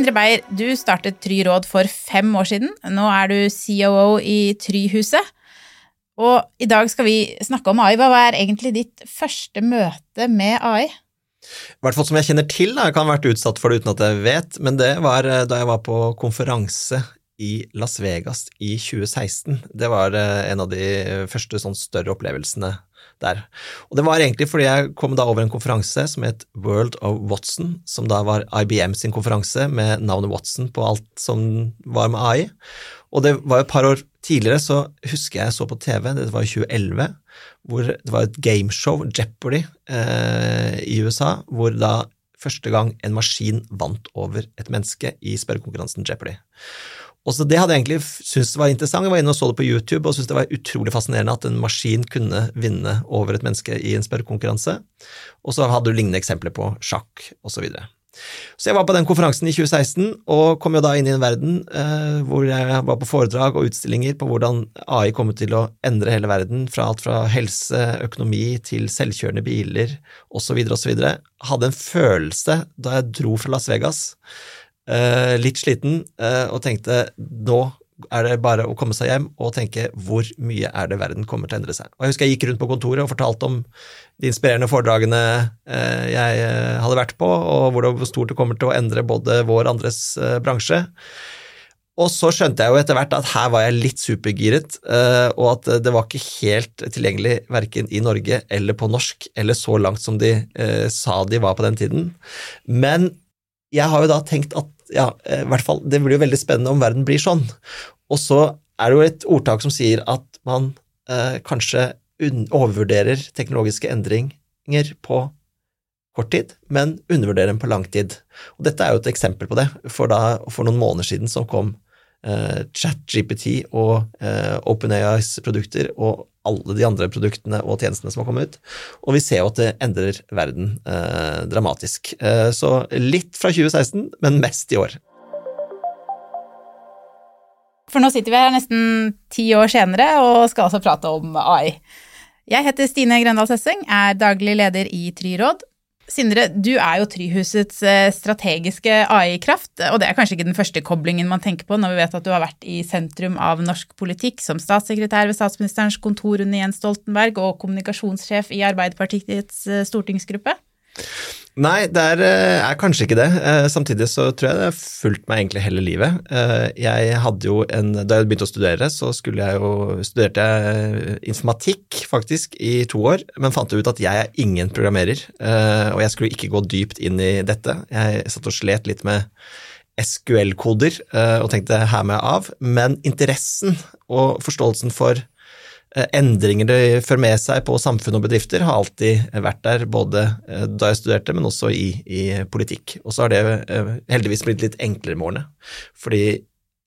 Sindre Beyer, du startet Try Råd for fem år siden. Nå er du COO i Tryhuset. Og i dag skal vi snakke om AI. Hva er egentlig ditt første møte med AI? I hvert fall som jeg kjenner til, da. jeg kan ha vært utsatt for det uten at jeg vet, men det var eh, da jeg var på konferanse i Las Vegas i 2016. Det var eh, en av de første sånn større opplevelsene der. Og det var egentlig fordi jeg kom da over en konferanse som het World of Watson, som da var IBM sin konferanse med navnet Watson på alt som var med AI. Og det var et par år tidligere så husker jeg så på TV, det var i 2011, hvor det var et gameshow, Jeopardy, eh, i USA, hvor da første gang en maskin vant over et menneske i spørrekonkurransen Jeopardy. Og så Det hadde jeg egentlig syntes var interessant. Jeg var inne og så det på YouTube og syntes det var utrolig fascinerende at en maskin kunne vinne over et menneske i en spørrekonkurranse. Og så hadde du lignende eksempler på sjakk osv. Så, videre. så jeg var på den konferansen i 2016 og kom jo da inn i en verden eh, hvor jeg var på foredrag og utstillinger på hvordan AI kommer til å endre hele verden, fra alt fra helse, økonomi til selvkjørende biler osv. osv. Hadde en følelse da jeg dro fra Las Vegas Uh, litt sliten, uh, og tenkte nå er det bare å komme seg hjem og tenke hvor mye er det verden kommer til å endre seg. Og Jeg husker jeg gikk rundt på kontoret og fortalte om de inspirerende foredragene uh, jeg hadde vært på, og hvor stort det kommer til å endre både vår og andres bransje. Og så skjønte jeg jo etter hvert at her var jeg litt supergiret, og at det var ikke helt tilgjengelig verken i Norge eller på norsk, eller så langt som de sa de var på den tiden. Men jeg har jo da tenkt at ja, eh, i hvert fall, det blir jo veldig spennende om verden blir sånn. Og så er det jo et ordtak som sier at man eh, kanskje overvurderer teknologiske endringer på kort tid, men undervurderer dem på lang tid. Og dette er jo et eksempel på det. For, da, for noen måneder siden så kom eh, ChatGPT og eh, OpenAIs produkter, og alle de andre produktene og tjenestene som har kommet ut. Og vi ser jo at det endrer verden eh, dramatisk. Eh, så litt fra 2016, men mest i år. For nå sitter vi her nesten ti år senere og skal altså prate om AI. Jeg heter Stine Grendal Sessing, er daglig leder i Tryråd, Sindre, du er jo Tryhusets eh, strategiske AI-kraft, og det er kanskje ikke den første koblingen man tenker på når vi vet at du har vært i sentrum av norsk politikk som statssekretær ved statsministerens kontor under Jens Stoltenberg og kommunikasjonssjef i Arbeiderpartiets eh, stortingsgruppe? Nei, det er, eh, er, kanskje ikke det. Eh, samtidig så tror jeg det har fulgt meg egentlig hele livet. Eh, jeg hadde jo en, Da jeg begynte å studere, så jeg jo, studerte jeg informatikk faktisk i to år, men fant ut at jeg er ingen programmerer, og jeg skulle ikke gå dypt inn i dette. Jeg satt og slet litt med SQL-koder og tenkte her med av, men interessen og forståelsen for endringer det fører med seg på samfunn og bedrifter, har alltid vært der, både eh, da jeg studerte, men også i, i politikk. Og så har det eh, heldigvis blitt litt enklere med årene, fordi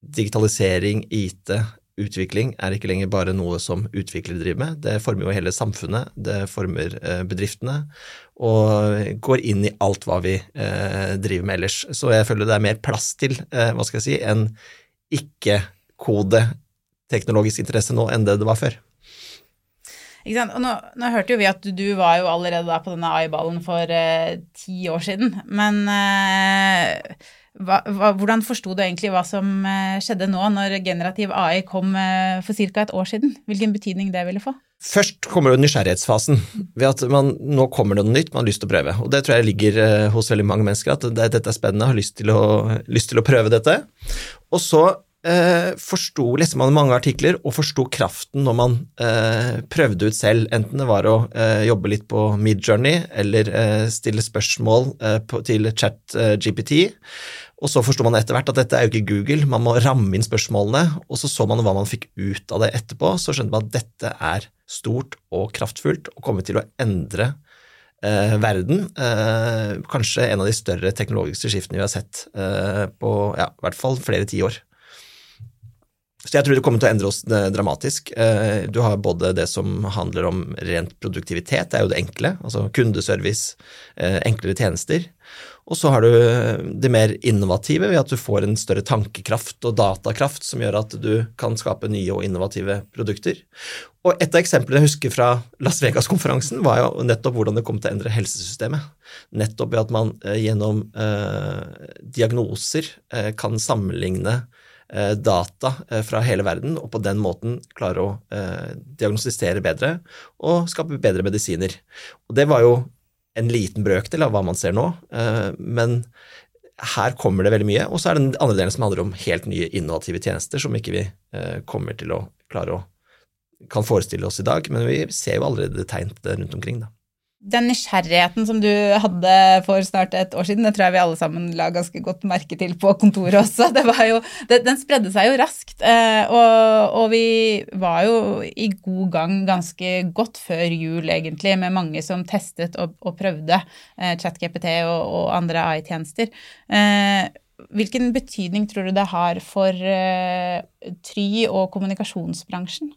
digitalisering, IT, utvikling er ikke lenger bare noe som utviklere driver med, det former jo hele samfunnet, det former bedriftene, og går inn i alt hva vi driver med ellers. Så jeg føler det er mer plass til, hva skal jeg si, en ikke-kode teknologisk interesse nå enn det det var før. Og nå, nå, hørte jo vi at du, var jo allerede da på denne AI-ballen for eh, ti år siden. Men eh, hva, hva, hvordan forsto du egentlig hva som eh, skjedde nå, når generativ AI kom eh, for ca. et år siden? Hvilken betydning det ville få? Først kommer jo nysgjerrighetsfasen, ved at man, nå kommer det noe nytt man har lyst til å prøve. Og Det tror jeg ligger eh, hos veldig mange mennesker, at det, dette er spennende, har lyst til, å, lyst til å prøve dette. Og så eh, forsto, leste man mange artikler og forsto kraften når man eh, prøvde ut selv, enten det var å eh, jobbe litt på Midjourney eller eh, stille spørsmål eh, på, til chat-GPT. Eh, og så forsto man etter hvert at dette er jo ikke Google, man må ramme inn spørsmålene. Og så så man hva man fikk ut av det etterpå, så skjønte man at dette er stort og kraftfullt og kommer til å endre eh, verden. Eh, kanskje en av de større teknologiske skiftene vi har sett eh, på ja, i hvert fall flere tiår. Så jeg tror det kommer til å endre oss dramatisk. Du har både det som handler om rent produktivitet, det er jo det enkle, altså kundeservice, enklere tjenester. Og så har du det mer innovative ved at du får en større tankekraft og datakraft som gjør at du kan skape nye og innovative produkter. Og et av eksemplene jeg husker fra Las Vegas-konferansen, var jo nettopp hvordan det kom til å endre helsesystemet. Nettopp ved at man eh, gjennom eh, diagnoser eh, kan sammenligne eh, data eh, fra hele verden, og på den måten klare å eh, diagnostisere bedre og skape bedre medisiner. Og det var jo en liten brøkdel av hva man ser nå, eh, men her kommer det veldig mye. Og så er det den andre delen som handler om helt nye innovative tjenester som ikke vi eh, kommer til å klare å kan forestille oss i dag, men vi ser jo allerede tegn til det rundt omkring. da den nysgjerrigheten som du hadde for snart et år siden, det tror jeg vi alle sammen la ganske godt merke til på kontoret også. Jo, det, den spredde seg jo raskt. Eh, og, og, vi var jo i god gang ganske godt før jul, egentlig, med mange som testet og, og prøvde eh, ChatGPT og, og andre AI-tjenester. Eh, hvilken betydning tror du det har for Try og kommunikasjonsbransjen?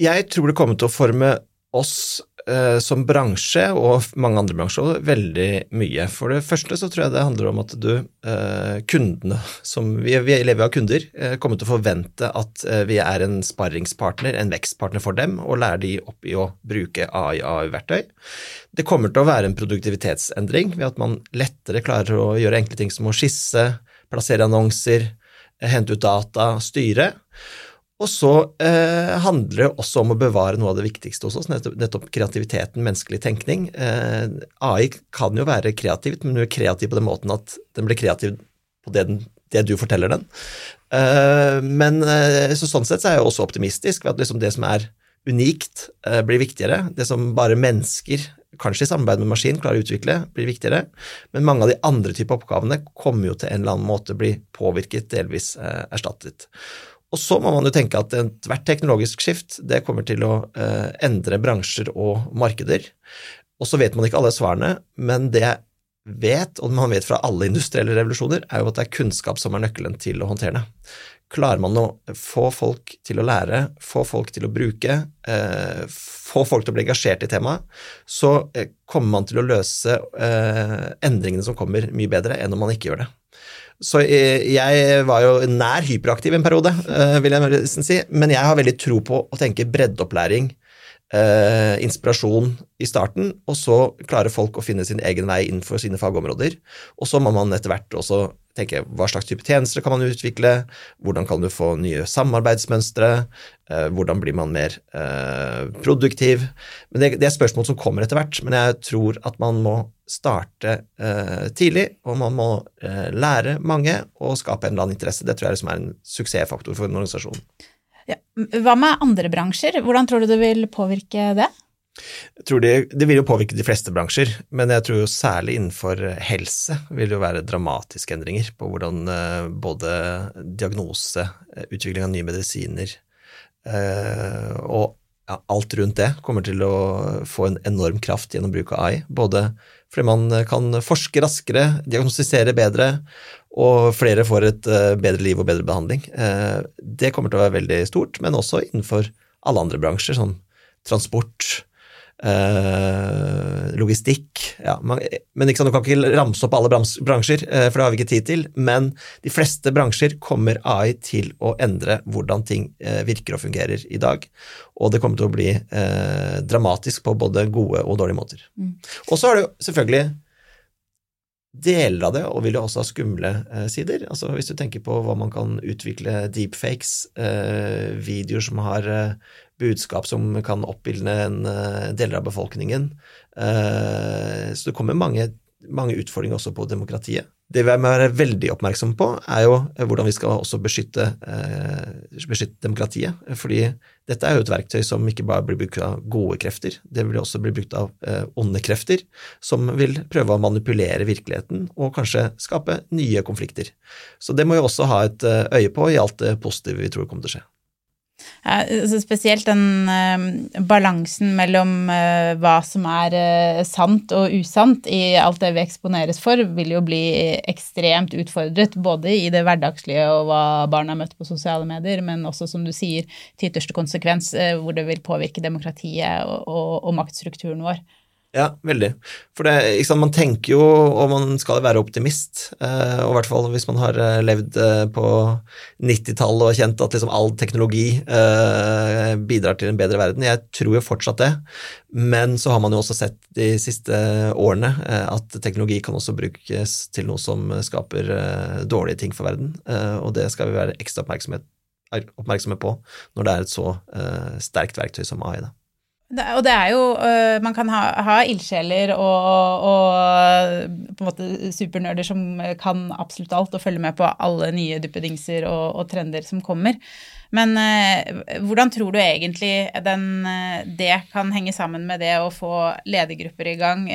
Jeg tror det kommer til å forme oss eh, som bransje, og mange andre bransjer, veldig mye. For det første så tror jeg det handler om at du, eh, kundene som Vi, vi lever av kunder, eh, kommer til å forvente at eh, vi er en sparringspartner, en vekstpartner for dem, og lærer de opp i å bruke AI-verktøy. Det kommer til å være en produktivitetsendring ved at man lettere klarer å gjøre enkle ting som å skisse, plassere annonser, hente ut data, styre. Og så eh, handler det også om å bevare noe av det viktigste hos oss, nettopp, kreativiteten, menneskelig tenkning. Eh, AI kan jo være kreativt, men du er kreativ på den måten at den blir kreativ på det, den, det du forteller den. Eh, men eh, så sånn sett så er jeg også optimistisk ved at liksom det som er unikt, eh, blir viktigere. Det som bare mennesker, kanskje i samarbeid med maskin, klarer å utvikle, blir viktigere. Men mange av de andre typer oppgavene kommer jo til en eller annen måte bli påvirket, delvis eh, erstattet. Og så må man jo tenke at ethvert teknologisk skift det kommer til å eh, endre bransjer og markeder. Og så vet man ikke alle svarene, men det jeg vet, og man vet fra alle industrielle revolusjoner, er jo at det er kunnskap som er nøkkelen til å håndtere det. Klarer man å få folk til å lære, få folk til å bruke, eh, få folk til å bli engasjert i temaet, så eh, kommer man til å løse eh, endringene som kommer, mye bedre enn om man ikke gjør det. Så jeg var jo nær hyperaktiv en periode, eh, vil jeg nesten si. Men jeg har veldig tro på å tenke breddeopplæring, eh, inspirasjon i starten, og så klarer folk å finne sin egen vei innenfor sine fagområder. Og så må man etter hvert også tenke hva slags type tjenester kan man utvikle, hvordan kan du få nye samarbeidsmønstre, eh, hvordan blir man mer produktiv. Men det, det er spørsmål som kommer etter hvert, men jeg tror at man må starte eh, tidlig, og man må eh, lære mange og skape en eller annen interesse. Det tror jeg er en suksessfaktor for en organisasjon. Ja. Hva med andre bransjer? Hvordan tror du det vil påvirke det? Jeg tror det, det, vil jo påvirke de fleste bransjer, men jeg tror jo særlig innenfor helse vil det jo være dramatiske endringer på hvordan eh, både diagnose, eh, utvikling av nye medisiner eh, og alt rundt det kommer til å få en enorm kraft gjennom bruk av AI. Både fordi man kan forske raskere, diagnostisere bedre, og flere får et eh, bedre liv og bedre behandling. Eh, det kommer til å være veldig stort, men også innenfor alle andre bransjer, som transport, Eh, logistikk ja, man, Men ikke sant, Du kan ikke ramse opp alle bransjer, uh, for det har vi ikke tid til. Men de fleste bransjer kommer AI til å endre hvordan ting uh, virker og fungerer i dag. Og det kommer til å bli dramatisk på både gode og dårlige måter. Mm. Og så har du selvfølgelig deler av det, og vil jo også ha skumle eh, sider. Altså Hvis du tenker på hva man kan utvikle deepfakes, eh, videoer som har eh, budskap som kan oppildne en uh, deler av befolkningen. Uh, så det kommer mange, mange, utfordringer også på demokratiet. Det vi må være veldig oppmerksomme på, er jo eh, hvordan vi skal også beskytte, uh, beskytte, demokratiet. Fordi dette er jo et verktøy som ikke bare blir brukt av gode krefter, det vil også bli brukt av onde krefter, som vil prøve å manipulere virkeligheten og kanskje skape nye konflikter. Så det må vi også ha et øye på i alt det positive vi tror kommer til å skje. Ja, altså spesielt den uh, balansen mellom uh, hva som er uh, sant og usant i alt det vi eksponeres for, vil jo bli ekstremt utfordret. Både i det hverdagslige og hva barn har møtt på sosiale medier, men også, som du sier, til ytterste konsekvens hvor det vil påvirke demokratiet og, og, og maktstrukturen vår. Ja, veldig. For det, sant, man tenker jo, og man skal være optimist, eh, og i hvert fall hvis man har eh, levd eh, på 90-tallet og kjent at liksom all teknologi bidrar til en bedre verden. Jeg tror jo fortsatt det, men så har man jo også sett de siste årene at teknologi kan også brukes til noe som skaper dårlige ting for verden, og det skal vi være ekstra oppmerksomme på når det er et så sterkt verktøy som AI. Da. Og det er jo uh, Man kan ha, ha ildsjeler og, og, på en måte supernerder som kan absolutt alt og følge med på alle nye duppedingser og, og trender som kommer. Men uh, hvordan tror du egentlig den, uh, det kan henge sammen med det å få ledergrupper i gang,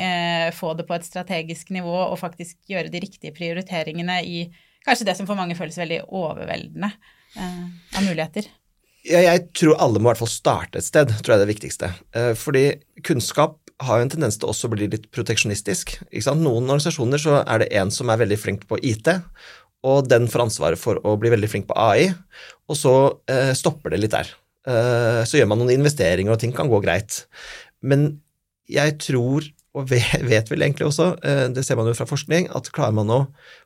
få det på et strategisk nivå og faktisk gjøre de riktige prioriteringene i kanskje det som for mange føles veldig overveldende av muligheter? Ja, jeg tror alle må i hvert fall starte et sted, tror jeg er det viktigste. Eh, fordi kunnskap har jo en tendens til også å bli litt proteksjonistisk. Noen organisasjoner så er det en som er veldig flink på IT, og den får ansvaret for å bli veldig flink på AI, og så eh, stopper det litt der. Eh, så gjør man noen investeringer, og ting kan gå greit. Men jeg tror og vet vel egentlig også, eh, det ser man jo fra forskning, at klarer man å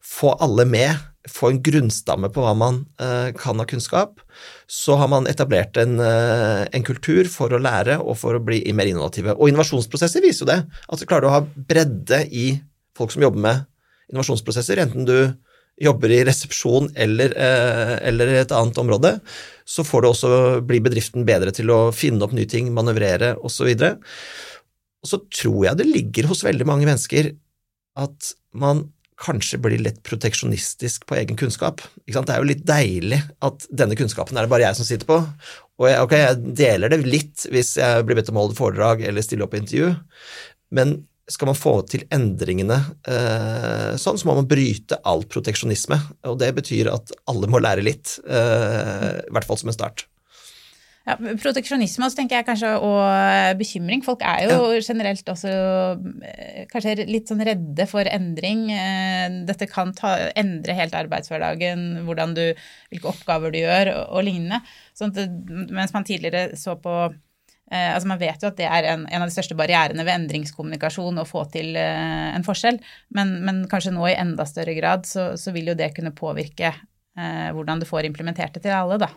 få alle med, få en grunnstamme på hva man eh, kan av kunnskap, så har man etablert en, eh, en kultur for å lære og for å bli mer innovative. Og innovasjonsprosesser viser jo det. At du klarer å ha bredde i folk som jobber med innovasjonsprosesser, enten du jobber i resepsjon eller, eller et annet område, så får du også bli bedriften bedre til å finne opp nye ting, manøvrere osv. Og, og så tror jeg det ligger hos veldig mange mennesker at man kanskje blir litt proteksjonistisk på egen kunnskap. Det er jo litt deilig at denne kunnskapen er det bare jeg som sitter på. Og jeg, ok, jeg deler det litt hvis jeg blir bedt om å holde foredrag eller stille opp i intervju, men skal man få til endringene eh, sånn, så må man bryte all proteksjonisme. Og det betyr at alle må lære litt, eh, i hvert fall som en start. Ja, Proteksjonisme så tenker jeg kanskje, og eh, bekymring. Folk er jo ja. generelt også eh, kanskje litt sånn redde for endring. Eh, dette kan ta, endre helt arbeidshverdagen, hvordan du, hvilke oppgaver du gjør og, og lignende. Sånn at, mens man tidligere så på altså Man vet jo at det er en, en, av de største barrierene ved endringskommunikasjon å få til en forskjell, men, men kanskje nå i enda større grad så, så vil jo det kunne påvirke hvordan du får implementert det til alle, da.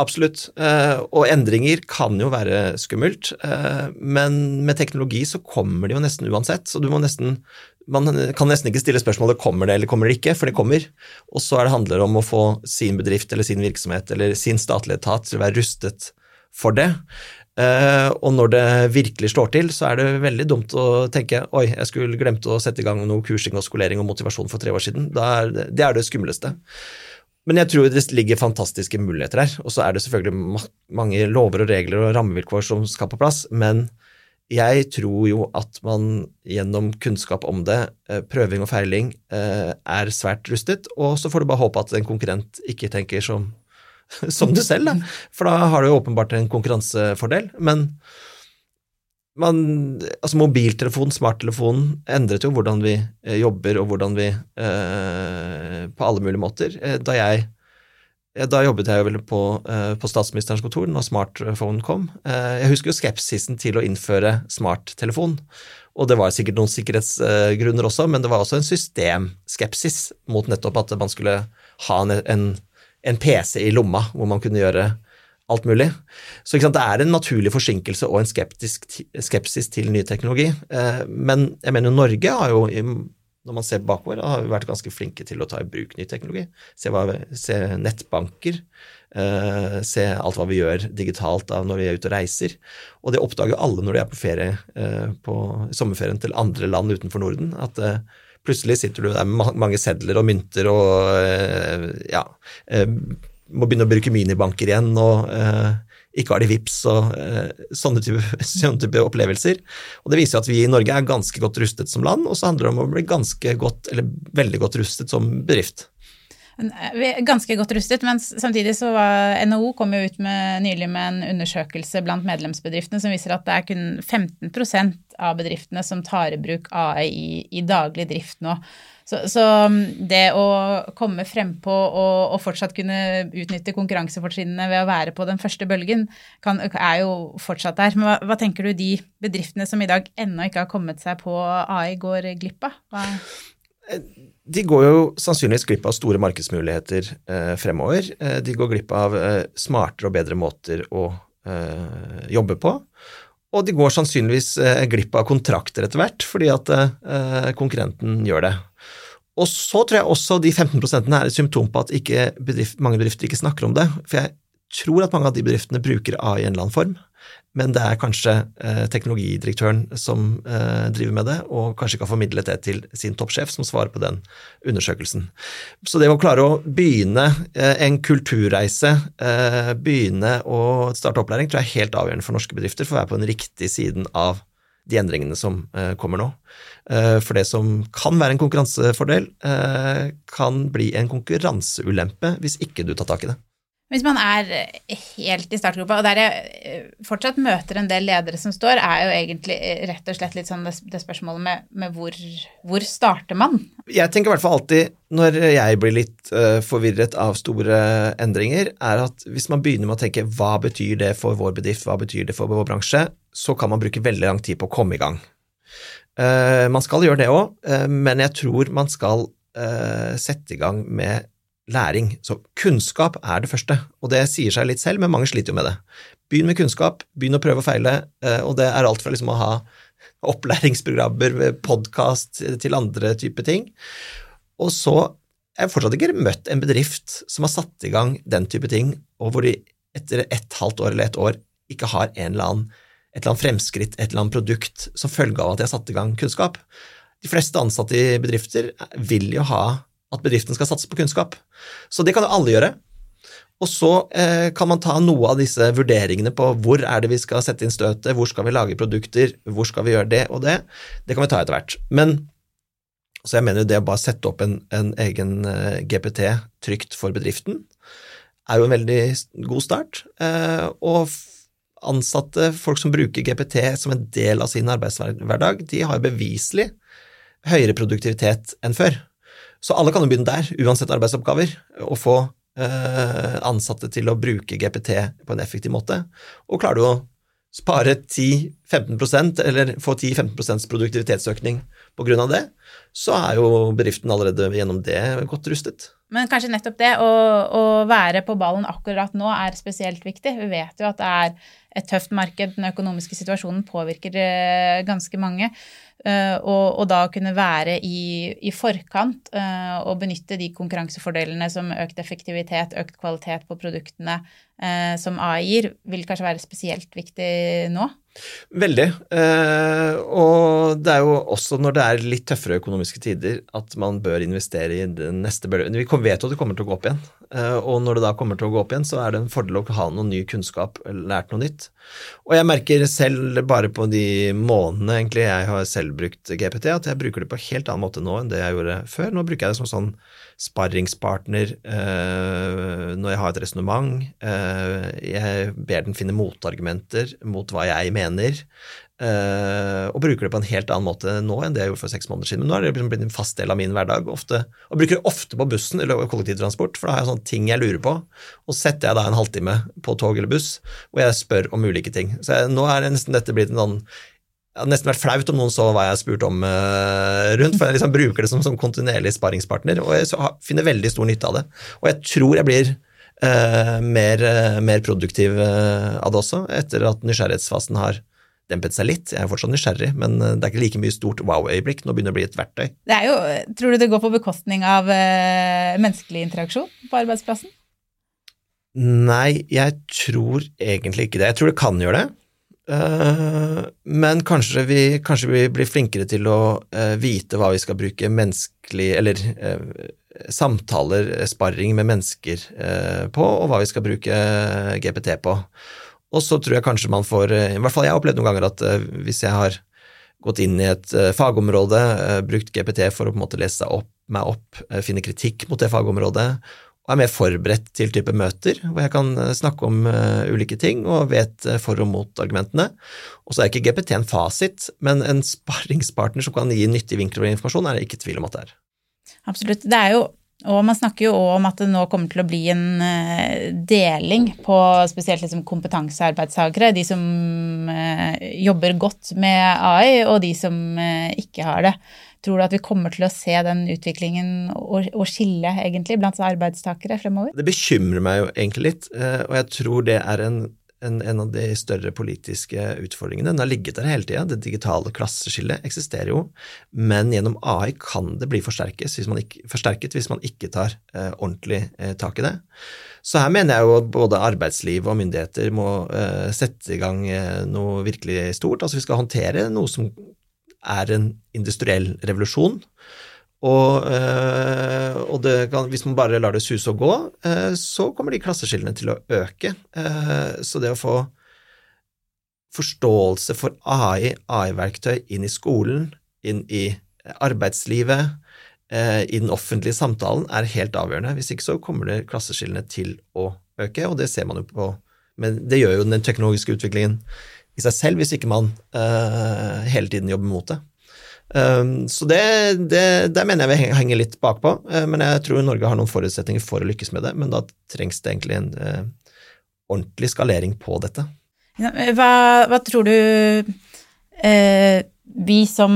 Absolutt. Eh, og endringer kan jo være skummelt, eh, men med teknologi så kommer det jo nesten uansett. Så du må nesten Man kan nesten ikke stille spørsmålet kommer det eller kommer det ikke, for det kommer. Og så er det handler om å få sin bedrift eller sin virksomhet eller sin statlige etat til å være rustet for det. Uh, og når det virkelig slår til, så er det veldig dumt å tenke oi, jeg skulle glemt å sette i gang noe kursing og skolering og motivasjon for tre år siden. Er det, det, er det skumleste. Men jeg tror det ligger fantastiske muligheter her. Og så er det selvfølgelig mange lover og regler og rammevilkår som skal på plass. Men jeg tror jo at man gjennom kunnskap om det, eh, prøving og feiling, eh, er svært rustet. Og så får du bare håpe at en konkurrent ikke tenker som, som du selv, da. For da har du jo åpenbart en konkurransefordel. Men man, altså Mobiltelefonen, smarttelefonen, endret jo hvordan vi eh, jobber og hvordan vi eh, På alle mulige måter. Eh, da jeg da jobbet jeg vel på, eh, på statsministerens kontor når smartphonen kom. Eh, jeg husker jo skepsisen til å innføre smarttelefon. Og det var sikkert noen sikkerhetsgrunner også, men det var også en systemskepsis mot nettopp at man skulle ha en, en, en PC i lomma hvor man kunne gjøre alt mulig. Så det er en naturlig forsinkelse og en skepsis til ny teknologi. Eh, men jeg mener Norge har jo, når man ser bakover, har vært ganske flinke til å ta i bruk ny teknologi. Se, hva, se nettbanker, eh, se alt hva vi gjør digitalt når vi er ute og reiser. Og det oppdager alle når de er på ferie eh, på sommerferien til andre land utenfor Norden. at Plutselig sitter du der med mange sedler og mynter og ja, må begynne å bruke minibanker igjen og eh, ikke har de VIPS og eh, sånne, type, sånne, type, opplevelser. Og Det viser at vi i Norge er ganske godt rustet som land, og så handler det om å bli ganske godt, eller veldig godt rustet som bedrift. Er ganske godt rustet, men samtidig så var NHO kom jo ut med, nylig med en undersøkelse blant medlemsbedriftene som viser at det er kun 15% av bedriftene som tar i bruk AI i, i daglig drift nå. Så, så, um, det å komme frempå og, og fortsatt kunne utnytte konkurransefortrinnene ved å være på den første bølgen, kan, er jo fortsatt der. Men hva, hva, tenker du de bedriftene som i dag ennå ikke har kommet seg på AI, går glipp av? Hva de går jo sannsynligvis glipp av store markedsmuligheter eh, fremover. Eh, de går glipp av eh, smartere og bedre måter å eh, jobbe på. Og de går sannsynligvis eh, glipp av kontrakter etter hvert, fordi at konkurrenten gjør det. Og så tror jeg også de 15% er et symptom på at bedrift, mange bedrifter ikke snakker om det. For jeg tror at mange av de bedriftene bruker AI i en eller annen form, men det er kanskje eh, teknologidirektøren som eh, driver med det, og kanskje ikke har formidlet det til sin toppsjef, som svarer på den undersøkelsen. Så det å klare å begynne eh, en kulturreise, eh, begynne å starte opplæring, tror jeg er helt avgjørende for norske bedrifter for å være på den riktige siden av de endringene som eh, kommer nå. Eh, for det som kan være en konkurransefordel, kan bli en konkurranseulempe hvis ikke du tar tak i det. Hvis man er helt i startgropa, og der jeg eh, fortsatt møter en del ledere som står, er jo egentlig eh, rett og slett litt sånn det, det spørsmålet med, med hvor, hvor, starter man? Jeg tenker i hvert fall alltid, når jeg blir litt uh, forvirret av store endringer, er at hvis man begynner med å tenke hva betyr det for vår bedrift, hva betyr det for vår bransje, så kan man bruke veldig lang tid på å komme i gang. Uh, man skal gjøre det òg, uh, men jeg tror man skal sette i gang med læring. Så kunnskap er det første, og det sier seg litt selv, men mange sliter jo med det. Begynn med kunnskap, begynn å prøve og feile, eh, og det er alt fra liksom å ha opplæringsprogrammer, podkast til andre typer ting. Og så jeg har fortsatt ikke møtt en bedrift som har satt i gang den type ting, og hvor de etter et halvt år eller et år ikke har en eller annen, et eller annet fremskritt, et eller annet produkt som følge av at de har satt i gang kunnskap. De fleste ansatte i bedrifter vil jo ha at bedriften skal satse på kunnskap. Så det kan jo alle gjøre. Og så eh, kan man ta noe av disse vurderingene på hvor er det vi skal sette inn støtet, hvor skal vi lage produkter, hvor skal vi gjøre det og det. Det kan vi ta etter hvert. Men så jeg mener jo det å bare sette opp en, en egen eh, GPT trygt for bedriften er jo en veldig god start. Eh, og ansatte, folk som bruker GPT som en del av sin arbeidshverdag, de har beviselig høyere produktivitet enn før. Så alle kan jo begynne der, uansett arbeidsoppgaver, og få eh, ansatte til å bruke GPT på en effektiv måte. Og klarer du å spare 10-15% eller få 10-15% produktivitetsøkning av det, så er jo bedriften allerede gjennom det godt rustet. Men kanskje nettopp det å, å, være på ballen akkurat nå er spesielt viktig. Vi vet jo at det er et tøft marked, den økonomiske situasjonen påvirker eh, ganske mange. Eh, og, og, da kunne være i, i forkant uh, og benytte de konkurransefordelene som økt effektivitet, økt kvalitet på produktene uh, som AI gir, vil kanskje være spesielt viktig nå? Veldig. Uh, og det er jo også når det er litt tøffere økonomiske tider at man bør investere i den neste bølgen. Vi vet jo at det kommer til å gå opp igjen. og når det da kommer til å gå opp igjen, så er det en fordel å ha noe ny kunnskap, lært noe nytt. Og jeg merker selv bare på de månedene egentlig jeg har selv brukt GPT, at jeg bruker det på en helt annen måte nå enn det jeg gjorde før. Nå bruker jeg det som sånn sparringspartner eh, når jeg har et resonnement. Eh, jeg ber den finne motargumenter mot hva jeg mener, eh, og bruker det på en helt annen måte nå enn det jeg gjorde for seks måneder siden. Men nå er det liksom blitt en fast del av min hverdag, ofte, og bruker det ofte på bussen eller kollektivtransport, for da har jeg sånne ting jeg lurer på, og setter jeg da en halvtime på tog eller buss, og jeg spør om ulike ting. Så jeg, nå er det nesten dette blitt en sånn det hadde nesten vært flaut om noen så hva jeg spurte om uh, rundt, for jeg liksom bruker det som, som kontinuerlig sparringspartner, og jeg så, finner veldig stor nytte av det. Og jeg tror jeg blir uh, mer, uh, mer, produktiv av det også, etter at nysgjerrighetsfasen har dempet seg litt. Jeg er fortsatt nysgjerrig, men det er ikke like mye stort wow-øyeblikk. Nå begynner det å bli et verktøy. Det er jo, Tror du det går på bekostning av menneskelig interaksjon på arbeidsplassen? Nei, jeg tror egentlig ikke det. Jeg tror det kan gjøre det. Eh, men kanskje vi, kanskje vi, blir flinkere til å uh, vite hva vi skal bruke menneskelig Eller uh, samtaler, sparring med mennesker på, og hva vi skal bruke GPT på. Og så tror jeg kanskje man får I hvert fall jeg har opplevd noen ganger at hvis jeg har gått inn i et fagområde, brukt GPT for å på en måte lese opp, meg opp, finne kritikk mot det fagområdet, og er mer forberedt til type møter, hvor jeg kan snakke om ulike ting og vet for og mot argumentene. Og så er ikke GPT en fasit, men en sparringspartner som kan gi nyttig vinkler og informasjon, er det ikke tvil om at det er. Absolutt. Det er jo og man snakker jo òg om at det nå kommer til å bli en uh, deling på spesielt liksom kompetansearbeidstakere. De som uh, jobber godt med AI, og de som uh, ikke har det. Tror du at vi kommer til å se den utviklingen og, og skille egentlig blant arbeidstakere fremover? Det bekymrer meg jo egentlig litt, og jeg tror det er en en, en, av de større politiske utfordringene. Den har ligget der hele tida. Det digitale klasseskillet eksisterer jo, men gjennom AI kan det bli hvis ikke, forsterket hvis man ikke tar eh, ordentlig eh, tak i det. Så her mener jeg jo at både arbeidsliv og myndigheter må eh, sette i gang eh, noe virkelig stort. Altså vi skal håndtere noe som er en industriell revolusjon. Og, eh, og kan, hvis man bare lar det suse og gå, eh, så kommer de klasseskillene til å øke. Eh, så det å få forståelse for AI, AI-verktøy, inn i skolen, inn i arbeidslivet, i den offentlige samtalen, er helt avgjørende. Hvis ikke så kommer det klasseskillene til å øke, og det ser man jo på Men det gjør jo den teknologiske utviklingen i seg selv, hvis ikke man hele tiden jobber mot det. Um, så det, det, der mener jeg vi henger litt bakpå, uh, men jeg tror Norge har noen forutsetninger for å lykkes med det. Men da trengs det egentlig en uh, ordentlig skalering på dette. Hva, hva tror du uh, vi som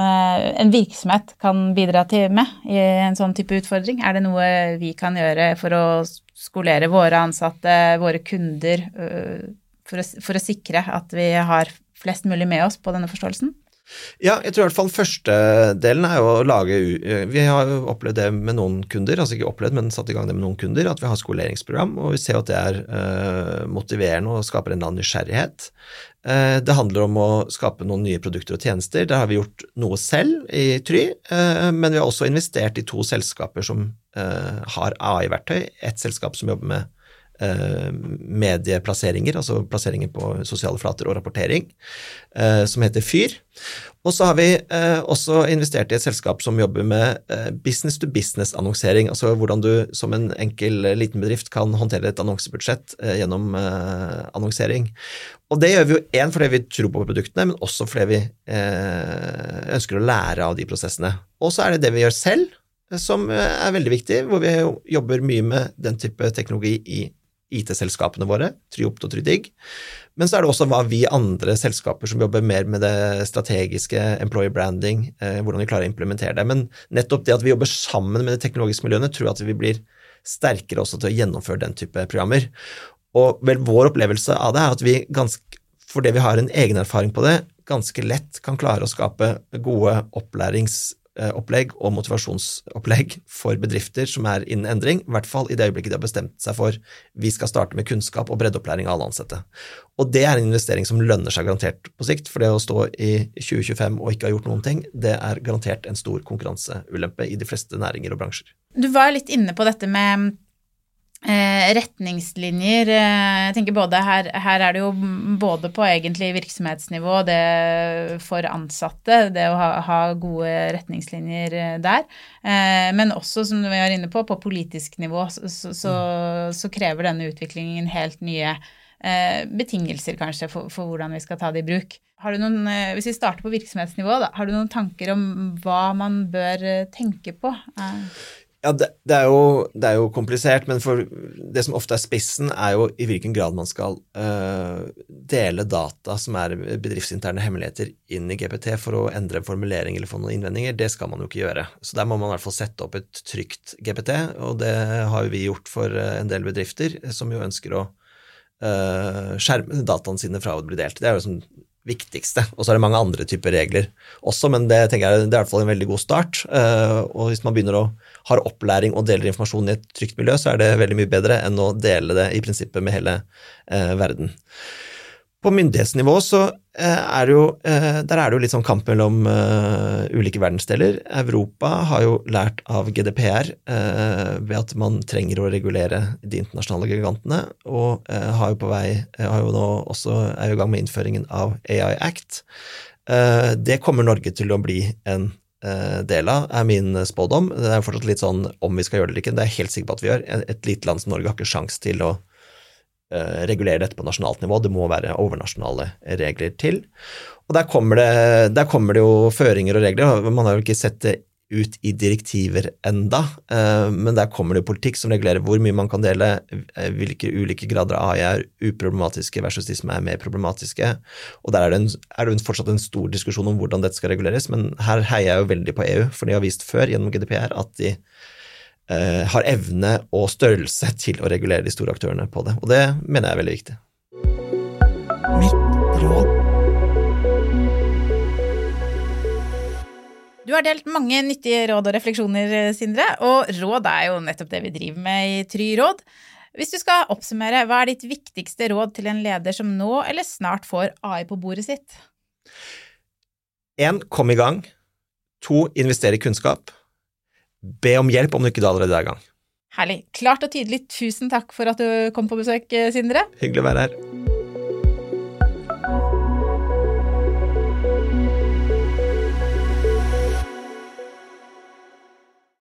en virksomhet kan bidra til med i en sånn type utfordring? Er det noe vi kan gjøre for å skolere våre ansatte, våre kunder, for å, for å sikre at vi har flest mulig med oss på denne forståelsen? Ja, jeg tror i hvert fall første delen er jo å lage Vi har jo opplevd det med noen kunder, altså ikke opplevd, men satt i gang det med noen kunder, at vi har skoleringsprogram, og vi ser at det er uh, motiverende og skaper en eller annen nysgjerrighet. Uh, det handler om å skape noen nye produkter og tjenester. Der har vi gjort noe selv i Try, uh, men vi har også investert i to selskaper som har AI-verktøy. Et selskap som jobber med medieplasseringer, altså plasseringer på sosiale flater og rapportering, eh, som heter Fyr. Og så har vi eh, også investert i et selskap som jobber med business to business-annonsering, altså hvordan du som en enkel liten bedrift kan håndtere et annonsebudsjett gjennom annonsering. Og det gjør vi jo én fordi vi tror på produktene, men også fordi vi ønsker å lære av de prosessene. Og så er det det vi gjør selv, som er veldig viktig, hvor vi jobber mye med den type teknologi i IT-selskapene våre, Triopt og Trydig. Men så er det også hva vi andre selskaper som jobber mer med det strategiske, employer branding, eh, hvordan vi klarer å implementere det. Men nettopp det at vi jobber sammen med de teknologiske miljøene, tror jeg at vi blir sterkere også til å gjennomføre den type programmer. Og vel, vår opplevelse av det er at vi ganske, fordi vi har en egen erfaring på det, ganske lett kan klare å skape gode opplærings- opplegg og motivasjonsopplegg for bedrifter som er innen endring, i hvert fall i det øyeblikket de har bestemt seg for vi skal starte med kunnskap og breddeopplæring av alle ansatte. Og det er en investering som lønner seg garantert på sikt, for det å stå i 2025 og ikke ha gjort noen ting, det er garantert en stor konkurranseulempe i de fleste næringer og bransjer. Du var litt inne på dette med Eh, retningslinjer eh, Jeg tenker både her, her, er det jo både på egentlig virksomhetsnivå, det for ansatte, det å ha, ha gode retningslinjer eh, der. Eh, men også, som vi var inne på, på politisk nivå så, så, så krever denne utviklingen helt nye eh, betingelser, kanskje, for, for, hvordan vi skal ta det i bruk. Noen, eh, hvis vi starter på virksomhetsnivå, da, har du noen tanker om hva man bør tenke på? Ja, det, det, er jo, det, er jo, komplisert, men det som ofte er spissen, er jo i hvilken grad man skal uh, dele data som er bedriftsinterne hemmeligheter, inn i GPT for å endre en formulering eller få noen innvendinger. Det skal man jo ikke gjøre. Så der må man i hvert fall sette opp et trygt GPT, og det har jo vi gjort for eh, en del bedrifter som jo ønsker å uh, skjerme dataene sine fra å bli delt. Det er jo sånn viktigste. Og så er det mange andre typer regler også, men det tenker jeg det er i hvert fall en veldig god start. Uh, og hvis man begynner å ha opplæring og deler informasjon i et trygt miljø, så er det veldig mye bedre enn å dele det i prinsippet med hele uh, verden. På myndighetsnivå så eh, er det jo, eh, der er det jo litt sånn kamp mellom uh, ulike verdensdeler. Europa har jo lært av GDPR ved at man trenger å regulere de internasjonale gigantene, og har jo på vei, har jo nå også er jo i gang med innføringen av AI Act. det kommer Norge til å bli en del av, er min spådom. Det er fortsatt litt sånn om vi skal gjøre det eller ikke, det er jeg helt sikker på at vi gjør. Et lite land som Norge har ikke sjans til å Eh, regulere dette på nasjonalt nivå. Det må være overnasjonale regler til. Og der kommer, det, der kommer det jo føringer og regler. Man har jo ikke sett det ut i direktiver enda, eh, men der kommer det jo politikk som regulerer hvor mye man kan dele, eh, hvilke ulike grader av AI er uproblematiske versus de som er mer problematiske. Og der er det, en, er det fortsatt en stor diskusjon om hvordan dette skal reguleres, men her heier jeg jo veldig på EU, for de har vist før gjennom GDPR at de Eh, har evne og størrelse til å regulere de store aktørene på det. Og det mener jeg er veldig viktig. Mitt råd. Du har delt mange nyttige råd og refleksjoner, Sindre, og råd er jo nettopp det vi driver med i Try råd. Hvis du skal oppsummere, hva er ditt viktigste råd til en leder som nå eller snart får AI på bordet sitt? En, kom i gang. To, investere i kunnskap be om hjelp om du ikke allerede er i gang. Herlig. Klart og tydelig. Tusen takk for at du kom på besøk, Sindre. Hyggelig å være her.